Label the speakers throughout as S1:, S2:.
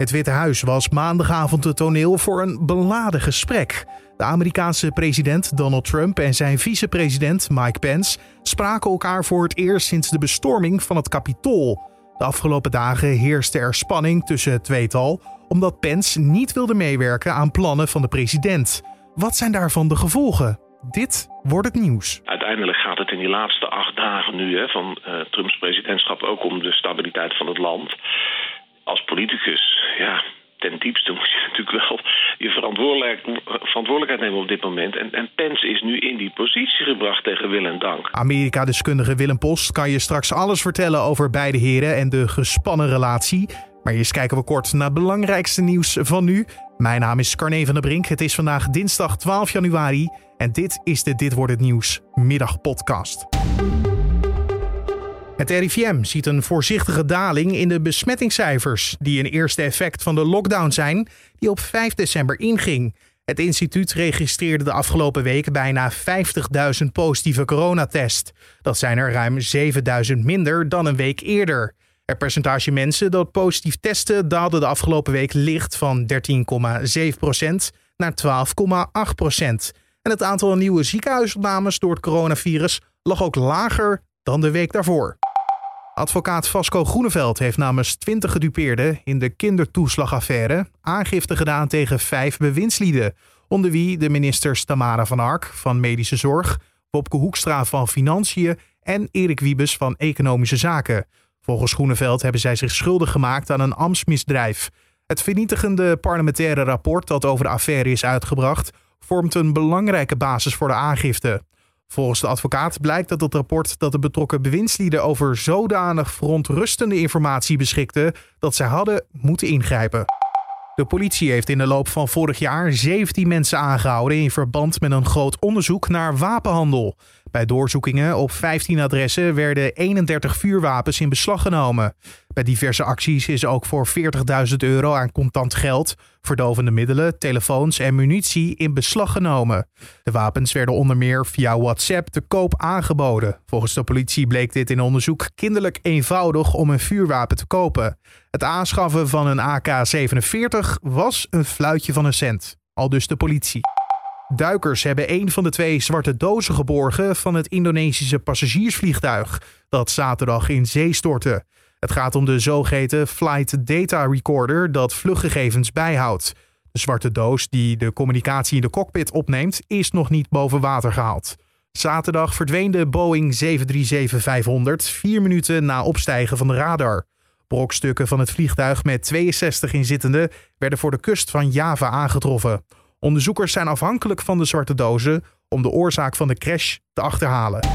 S1: Het Witte Huis was maandagavond het toneel voor een beladen gesprek. De Amerikaanse president Donald Trump en zijn vicepresident Mike Pence spraken elkaar voor het eerst sinds de bestorming van het Capitool. De afgelopen dagen heerste er spanning tussen het tweetal, omdat Pence niet wilde meewerken aan plannen van de president. Wat zijn daarvan de gevolgen? Dit wordt het nieuws.
S2: Uiteindelijk gaat het in die laatste acht dagen nu hè, van uh, Trumps presidentschap ook om de stabiliteit van het land. Politicus, ja, ten diepste moet je natuurlijk wel je verantwoordelijk, verantwoordelijkheid nemen op dit moment. En, en Pence is nu in die positie gebracht tegen wil en dank.
S1: Amerika-deskundige Willem Post kan je straks alles vertellen over beide heren en de gespannen relatie. Maar eerst kijken we kort naar het belangrijkste nieuws van nu. Mijn naam is Carne van der Brink. Het is vandaag dinsdag 12 januari en dit is de Dit wordt het nieuws middagpodcast. Het RIVM ziet een voorzichtige daling in de besmettingscijfers, die een eerste effect van de lockdown zijn die op 5 december inging. Het instituut registreerde de afgelopen weken bijna 50.000 positieve coronatests. Dat zijn er ruim 7.000 minder dan een week eerder. Het percentage mensen dat positief testen daalde de afgelopen week licht van 13,7% naar 12,8%. En het aantal nieuwe ziekenhuisopnames door het coronavirus lag ook lager dan de week daarvoor. Advocaat Vasco Groeneveld heeft namens 20 gedupeerden in de kindertoeslagaffaire aangifte gedaan tegen vijf bewindslieden, onder wie de ministers Tamara van Ark van Medische Zorg, Bobke Hoekstra van Financiën en Erik Wiebes van Economische Zaken. Volgens Groeneveld hebben zij zich schuldig gemaakt aan een ambtsmisdrijf. Het vernietigende parlementaire rapport dat over de affaire is uitgebracht, vormt een belangrijke basis voor de aangifte. Volgens de advocaat blijkt dat het rapport dat de betrokken bewindslieden over zodanig verontrustende informatie beschikte dat zij hadden moeten ingrijpen. De politie heeft in de loop van vorig jaar 17 mensen aangehouden in verband met een groot onderzoek naar wapenhandel. Bij doorzoekingen op 15 adressen werden 31 vuurwapens in beslag genomen. Bij diverse acties is ook voor 40.000 euro aan contant geld, verdovende middelen, telefoons en munitie in beslag genomen. De wapens werden onder meer via WhatsApp te koop aangeboden. Volgens de politie bleek dit in onderzoek kinderlijk eenvoudig om een vuurwapen te kopen. Het aanschaffen van een AK-47 was een fluitje van een cent. Al dus de politie. Duikers hebben een van de twee zwarte dozen geborgen van het Indonesische passagiersvliegtuig dat zaterdag in zee stortte. Het gaat om de zogeheten Flight Data Recorder dat vluchtgegevens bijhoudt. De zwarte doos die de communicatie in de cockpit opneemt is nog niet boven water gehaald. Zaterdag verdween de Boeing 737-500 vier minuten na opstijgen van de radar. Brokstukken van het vliegtuig met 62 inzittenden werden voor de kust van Java aangetroffen. Onderzoekers zijn afhankelijk van de zwarte dozen om de oorzaak van de crash te achterhalen.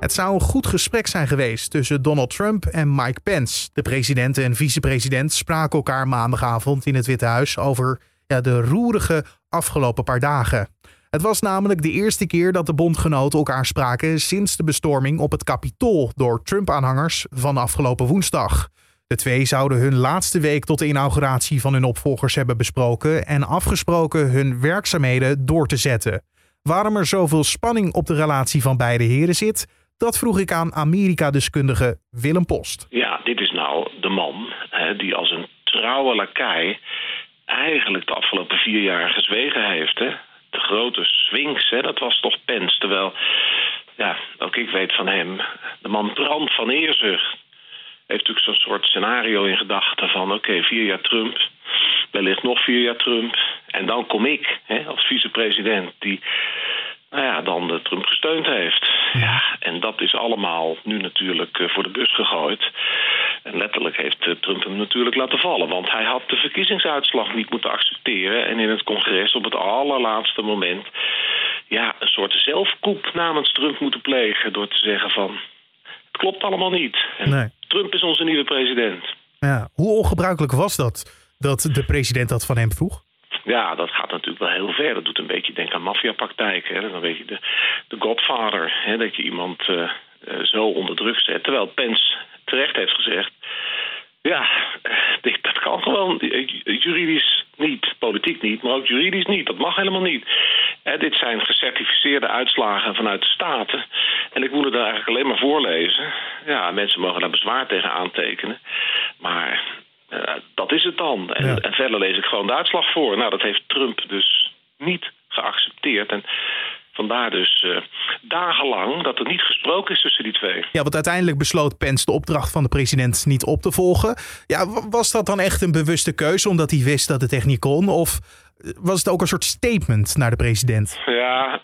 S1: Het zou een goed gesprek zijn geweest tussen Donald Trump en Mike Pence. De president en vicepresident spraken elkaar maandagavond in het Witte Huis over ja, de roerige afgelopen paar dagen. Het was namelijk de eerste keer dat de bondgenoten elkaar spraken sinds de bestorming op het Capitool door Trump-aanhangers van afgelopen woensdag. De twee zouden hun laatste week tot de inauguratie van hun opvolgers hebben besproken en afgesproken hun werkzaamheden door te zetten. Waarom er zoveel spanning op de relatie van beide heren zit, dat vroeg ik aan Amerika-deskundige Willem Post.
S2: Ja, dit is nou de man hè, die als een trouwe lakai eigenlijk de afgelopen vier jaar gezwegen heeft. Hè? De grote Sphinx, hè, dat was toch Pence. Terwijl, ja, ook ik weet van hem, de man brandt van eerzucht heeft natuurlijk zo'n soort scenario in gedachten van... oké, vier jaar Trump, wellicht nog vier jaar Trump... en dan kom ik hè, als vicepresident die nou ja, dan de Trump gesteund heeft. Ja, en dat is allemaal nu natuurlijk eh, voor de bus gegooid. En letterlijk heeft eh, Trump hem natuurlijk laten vallen. Want hij had de verkiezingsuitslag niet moeten accepteren... en in het congres op het allerlaatste moment... ja, een soort zelfkoep namens Trump moeten plegen... door te zeggen van klopt allemaal niet. nee. Trump is onze nieuwe president.
S1: Ja. Hoe ongebruikelijk was dat, dat de president dat van hem vroeg?
S2: Ja, dat gaat natuurlijk wel heel ver. Dat doet een beetje denken aan maffiapraktijken. Dan weet je de, de godfather, hè, dat je iemand uh, zo onder druk zet. Terwijl Pence terecht heeft gezegd... Ja, dat kan gewoon juridisch niet, politiek niet, maar ook juridisch niet. Dat mag helemaal niet. Dit zijn gecertificeerde uitslagen vanuit de Staten. En ik wil het eigenlijk alleen maar voorlezen. Ja, mensen mogen daar bezwaar tegen aantekenen. Maar dat is het dan. En, en verder lees ik gewoon de uitslag voor. Nou, dat heeft Trump dus niet geaccepteerd. En Vandaar dus uh, dagenlang dat er niet gesproken is tussen die twee.
S1: Ja, want uiteindelijk besloot Pence de opdracht van de president niet op te volgen. Ja, was dat dan echt een bewuste keuze omdat hij wist dat het echt niet kon? Of was het ook een soort statement naar de president?
S2: Ja,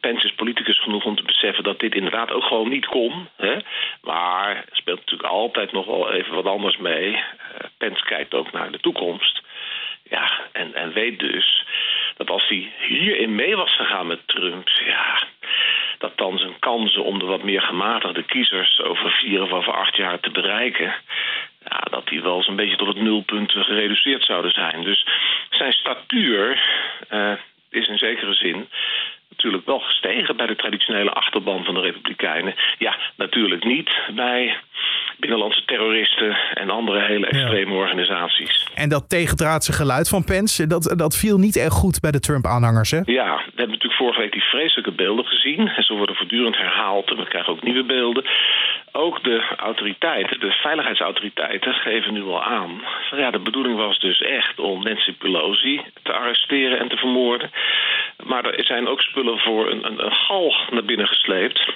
S2: Pence is politicus genoeg om te beseffen dat dit inderdaad ook gewoon niet kon. Hè? Maar er speelt natuurlijk altijd nog wel even wat anders mee. Uh, Pence kijkt ook naar de toekomst. Ja, en, en weet dus dat als hij hierin mee was gegaan met Trump, ja, dat dan zijn kansen om de wat meer gematigde kiezers over vier of over acht jaar te bereiken, ja, dat die wel zo'n beetje tot het nulpunt gereduceerd zouden zijn. Dus zijn statuur uh, is in zekere zin natuurlijk wel gestegen bij de traditionele achterban van de Republikeinen. Ja, natuurlijk niet bij binnenlandse terroristen en andere hele extreme organisaties.
S1: En dat tegendraadse geluid van Pence, dat, dat viel niet erg goed bij de Trump-aanhangers, hè?
S2: Ja, we hebben natuurlijk vorige week die vreselijke beelden gezien. En ze worden voortdurend herhaald en we krijgen ook nieuwe beelden. De autoriteiten, de veiligheidsautoriteiten, geven nu al aan. Ja, de bedoeling was dus echt om Nancy Pelosi te arresteren en te vermoorden. Maar er zijn ook spullen voor een, een, een gal naar binnen gesleept.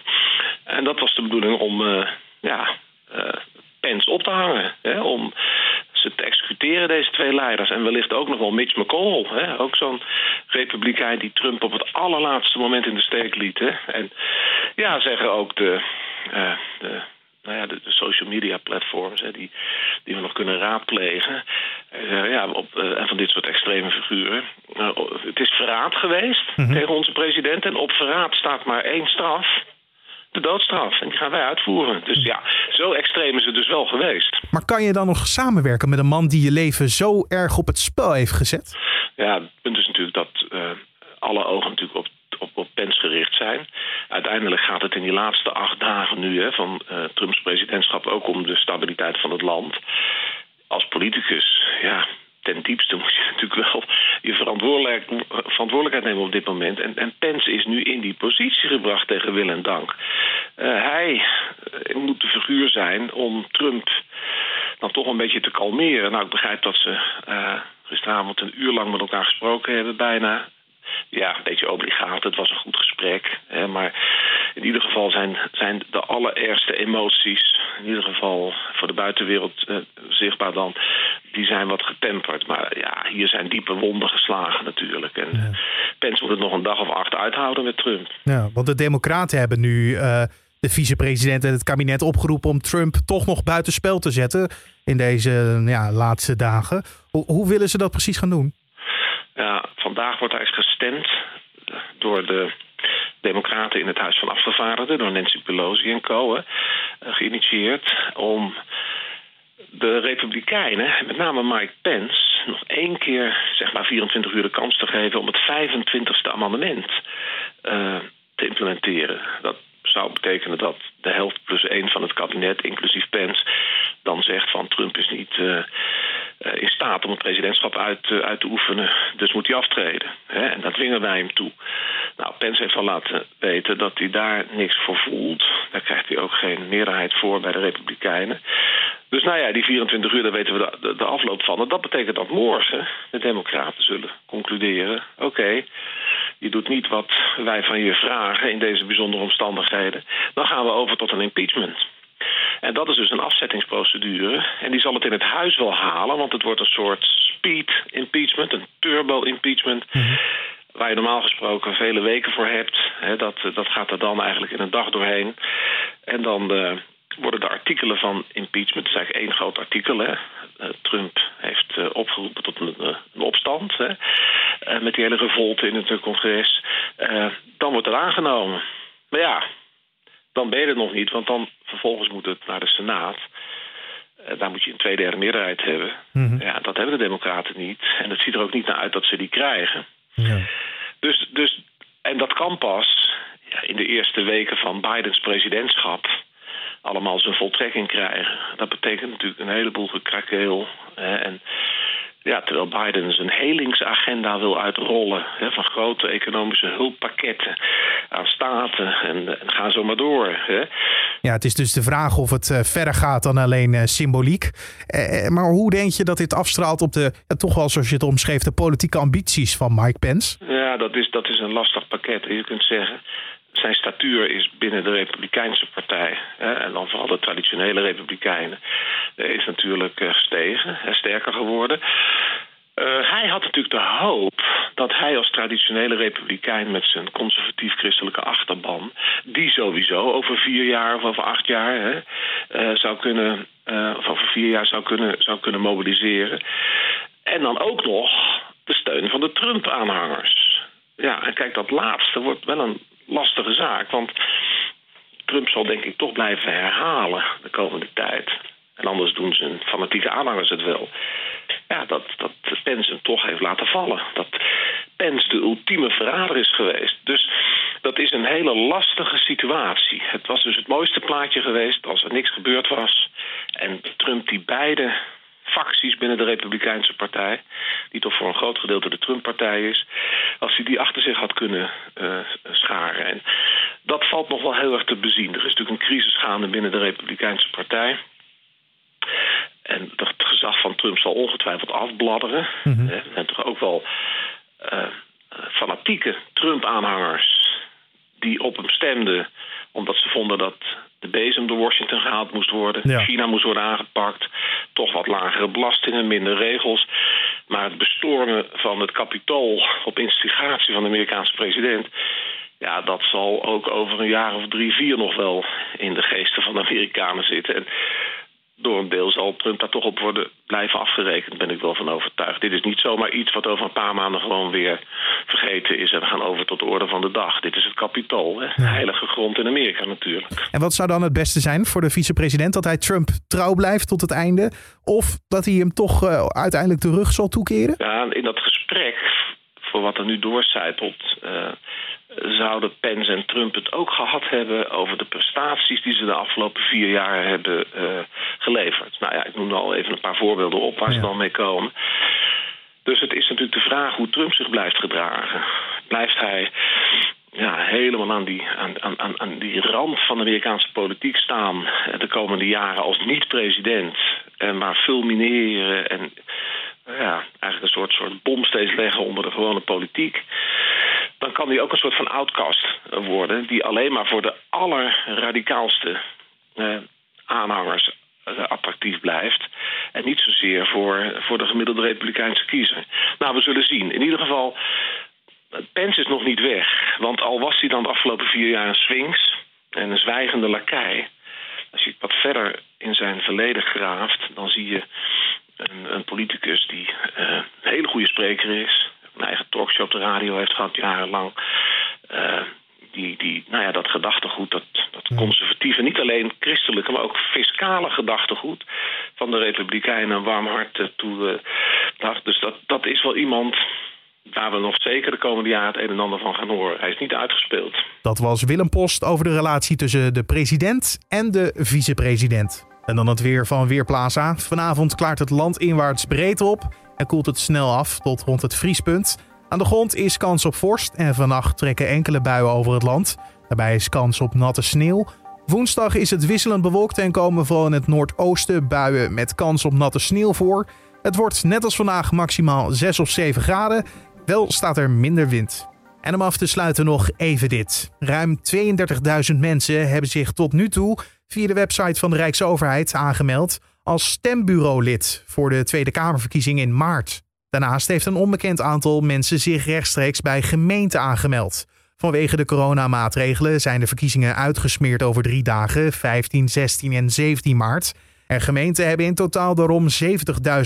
S2: En dat was de bedoeling om uh, ja, uh, op te hangen. Hè, om ze te executeren, deze twee leiders. En wellicht ook nog wel Mitch McConnell. Hè, ook zo'n republikein die Trump op het allerlaatste moment in de steek liet. Hè. En ja, zeggen ook de, uh, de nou ja, de, de, social media platforms hè, die, die we nog kunnen raadplegen. Uh, ja, op, uh, en van dit soort extreme figuren. Uh, het is verraad geweest mm -hmm. tegen onze president. En op verraad staat maar één straf. De doodstraf. En die gaan wij uitvoeren. Dus ja, zo extreem is het dus wel geweest.
S1: Maar kan je dan nog samenwerken met een man die je leven zo erg op het spel heeft gezet?
S2: Ja, het punt is natuurlijk dat alle ogen natuurlijk op op, op Pence gericht zijn. Uiteindelijk gaat het in die laatste acht dagen nu hè, van uh, Trumps presidentschap ook om de stabiliteit van het land. Als politicus, ja, ten diepste moet je natuurlijk wel je verantwoordelijk, verantwoordelijkheid nemen op dit moment. En, en Pence is nu in die positie gebracht tegen wil en dank. Uh, hij uh, moet de figuur zijn om Trump dan toch een beetje te kalmeren. Nou, ik begrijp dat ze gisteravond een uur lang met elkaar gesproken hebben, bijna ja, een beetje obligaat. Het was een goed gesprek. Hè, maar in ieder geval zijn, zijn de allerergste emoties, in ieder geval voor de buitenwereld eh, zichtbaar dan, die zijn wat getemperd. Maar ja, hier zijn diepe wonden geslagen natuurlijk. En ja. Pence moet het nog een dag of acht uithouden met Trump.
S1: Ja, want de Democraten hebben nu uh, de vicepresident en het kabinet opgeroepen om Trump toch nog buitenspel te zetten in deze ja, laatste dagen. Hoe, hoe willen ze dat precies gaan doen?
S2: Ja, vandaag wordt eens gestemd door de Democraten in het Huis van Afgevaardigden, door Nancy Pelosi en co. Geïnitieerd om de Republikeinen, met name Mike Pence, nog één keer, zeg maar 24 uur de kans te geven om het 25e amendement uh, te implementeren. Dat zou betekenen dat de helft plus één van het kabinet, inclusief Pence, dan zegt van Trump is niet uh, in staat om het presidentschap uit, uh, uit te oefenen, dus moet hij aftreden. Hè? En dat dwingen wij hem toe. Nou, Pence heeft al laten weten dat hij daar niks voor voelt. Daar krijgt hij ook geen meerderheid voor bij de Republikeinen. Dus nou ja, die 24 uur, daar weten we de, de, afloop van. En dat betekent dat morgen de Democraten zullen concluderen: oké, je doet niet wat wij van je vragen in deze bijzondere omstandigheden. Dan gaan we over tot een impeachment. En dat is dus een afzettingsprocedure. En die zal het in het huis wel halen, want het wordt een soort speed impeachment, een turbo impeachment. Mm -hmm. Waar je normaal gesproken vele weken voor hebt. He, dat, dat gaat er dan eigenlijk in een dag doorheen. En dan uh, worden de artikelen van impeachment, het is eigenlijk één groot artikel. Hè. Uh, Trump heeft uh, opgeroepen tot een, een opstand. Hè. met die hele revolte in het congres. dan wordt er aangenomen. Maar ja, dan ben je er nog niet, want dan vervolgens moet het naar de Senaat. Uh, daar moet je een tweederde meerderheid hebben. Mm -hmm. Ja, dat hebben de Democraten niet. En het ziet er ook niet naar uit dat ze die krijgen. Ja. Dus, dus, en dat kan pas ja, in de eerste weken van Bidens presidentschap allemaal zijn voltrekking krijgen. Dat betekent natuurlijk een heleboel gekrakeel. Hè, en ja, terwijl Biden zijn helingsagenda wil uitrollen hè, van grote economische hulppakketten aan staten en, en gaan zo maar door. Hè.
S1: Ja, het is dus de vraag of het verder gaat dan alleen symboliek. maar hoe denk je dat dit afstraalt op de, toch wel zoals je het omschreef, de politieke ambities van Mike Pence?
S2: Ja, dat is, dat is een lastig pakket. Je kunt zeggen, zijn statuur is binnen de Republikeinse Partij, hè, en dan vooral de traditionele Republikeinen, is natuurlijk gestegen en sterker geworden. Uh, hij had natuurlijk de hoop dat hij als traditionele republikein met zijn conservatief-christelijke achterban, die sowieso over vier jaar of over acht jaar hè, zou kunnen, of over vier jaar zou kunnen, zou kunnen mobiliseren. En dan ook nog de steun van de Trump-aanhangers. Ja, en kijk, dat laatste wordt wel een lastige zaak, want Trump zal denk ik toch blijven herhalen de komende tijd. En anders doen zijn fanatieke aanhangers het wel ja, dat, dat Pence hem toch heeft laten vallen. Dat Pence de ultieme verrader is geweest. Dus dat is een hele lastige situatie. Het was dus het mooiste plaatje geweest als er niks gebeurd was. En Trump die beide facties binnen de Republikeinse Partij, die toch voor een groot gedeelte de Trump-partij is, als hij die achter zich had kunnen uh, scharen. En dat valt nog wel heel erg te bezien. Er is natuurlijk een crisis gaande binnen de Republikeinse Partij. En het gezag van Trump zal ongetwijfeld afbladderen. Mm Er zijn toch ook wel uh, fanatieke Trump-aanhangers die op hem stemden omdat ze vonden dat de bezem door Washington gehaald moest worden. China moest worden aangepakt. Toch wat lagere belastingen, minder regels. Maar het bestormen van het kapitool op instigatie van de Amerikaanse president. Ja, dat zal ook over een jaar of drie, vier nog wel in de geesten van de Amerikanen zitten. En door een deel zal Trump daar toch op worden blijven afgerekend, ben ik wel van overtuigd. Dit is niet zomaar iets wat over een paar maanden gewoon weer vergeten is en we gaan over tot de orde van de dag. Dit is het kapitool, hè? heilige grond in Amerika natuurlijk.
S1: En wat zou dan het beste zijn voor de vicepresident? Dat hij Trump trouw blijft tot het einde? Of dat hij hem toch uh, uiteindelijk de rug zal toekeren?
S2: Ja, in dat gesprek, voor wat er nu doorcijpelt... Uh, zouden Pence en Trump het ook gehad hebben over de prestaties die ze de afgelopen vier jaar hebben uh, geleverd. Nou ja, ik noem al even een paar voorbeelden op waar ze dan mee komen. Dus het is natuurlijk de vraag hoe Trump zich blijft gedragen. Blijft hij ja, helemaal aan die, aan, aan, aan die rand van de Amerikaanse politiek staan de komende jaren als niet-president en maar fulmineren en ja, eigenlijk een soort, soort bom steeds leggen onder de gewone politiek dan kan hij ook een soort van outcast worden, die alleen maar voor de allerradicaalste eh, aanhangers eh, attractief blijft. En niet zozeer voor, voor de gemiddelde Republikeinse kiezer. Nou, we zullen zien. In ieder geval, Pence is nog niet weg. Want al was hij dan de afgelopen vier jaar een sphinx en een zwijgende lakij. Als je wat verder in zijn verleden graaft, dan zie je een, een politicus die uh, een hele goede spreker is een eigen talkshow op de radio heeft gehad jarenlang. Uh, die, die, nou ja, dat gedachtegoed, dat, dat conservatieve, niet alleen christelijke, maar ook fiscale gedachtegoed van de Republikeinen een warm hart toe. Uh, dus dat, dat is wel iemand waar we nog zeker de komende jaren het een en ander van gaan horen. Hij is niet uitgespeeld.
S1: Dat was Willem Post over de relatie tussen de president en de vicepresident. En dan het weer van Weerplaza. Vanavond klaart het land inwaarts breed op en koelt het snel af tot rond het vriespunt. Aan de grond is kans op vorst en vannacht trekken enkele buien over het land. Daarbij is kans op natte sneeuw. Woensdag is het wisselend bewolkt en komen vooral in het noordoosten buien met kans op natte sneeuw voor. Het wordt net als vandaag maximaal 6 of 7 graden. Wel staat er minder wind. En om af te sluiten nog even dit. Ruim 32.000 mensen hebben zich tot nu toe via de website van de Rijksoverheid aangemeld als stembureaulid voor de Tweede Kamerverkiezing in maart. Daarnaast heeft een onbekend aantal mensen zich rechtstreeks bij gemeenten aangemeld. Vanwege de coronamaatregelen zijn de verkiezingen uitgesmeerd over drie dagen, 15, 16 en 17 maart. En gemeenten hebben in totaal daarom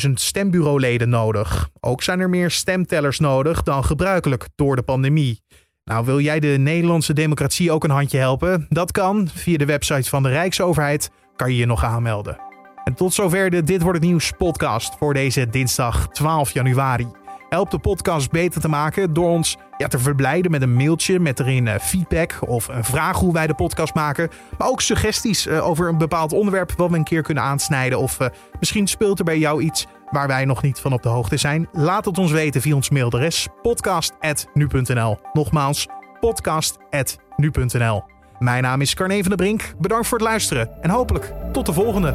S1: 70.000 stembureauleden nodig. Ook zijn er meer stemtellers nodig dan gebruikelijk door de pandemie. Nou, wil jij de Nederlandse democratie ook een handje helpen? Dat kan. Via de website van de Rijksoverheid kan je je nog aanmelden. En tot zover de Dit Wordt Het Nieuws podcast voor deze dinsdag 12 januari. Help de podcast beter te maken door ons ja, te verblijden met een mailtje met erin uh, feedback of een vraag hoe wij de podcast maken. Maar ook suggesties uh, over een bepaald onderwerp wat we een keer kunnen aansnijden. Of uh, misschien speelt er bij jou iets waar wij nog niet van op de hoogte zijn. Laat het ons weten via ons mailadres podcast.nu.nl. Nogmaals, podcast.nu.nl. Mijn naam is Carne van der Brink. Bedankt voor het luisteren en hopelijk tot de volgende.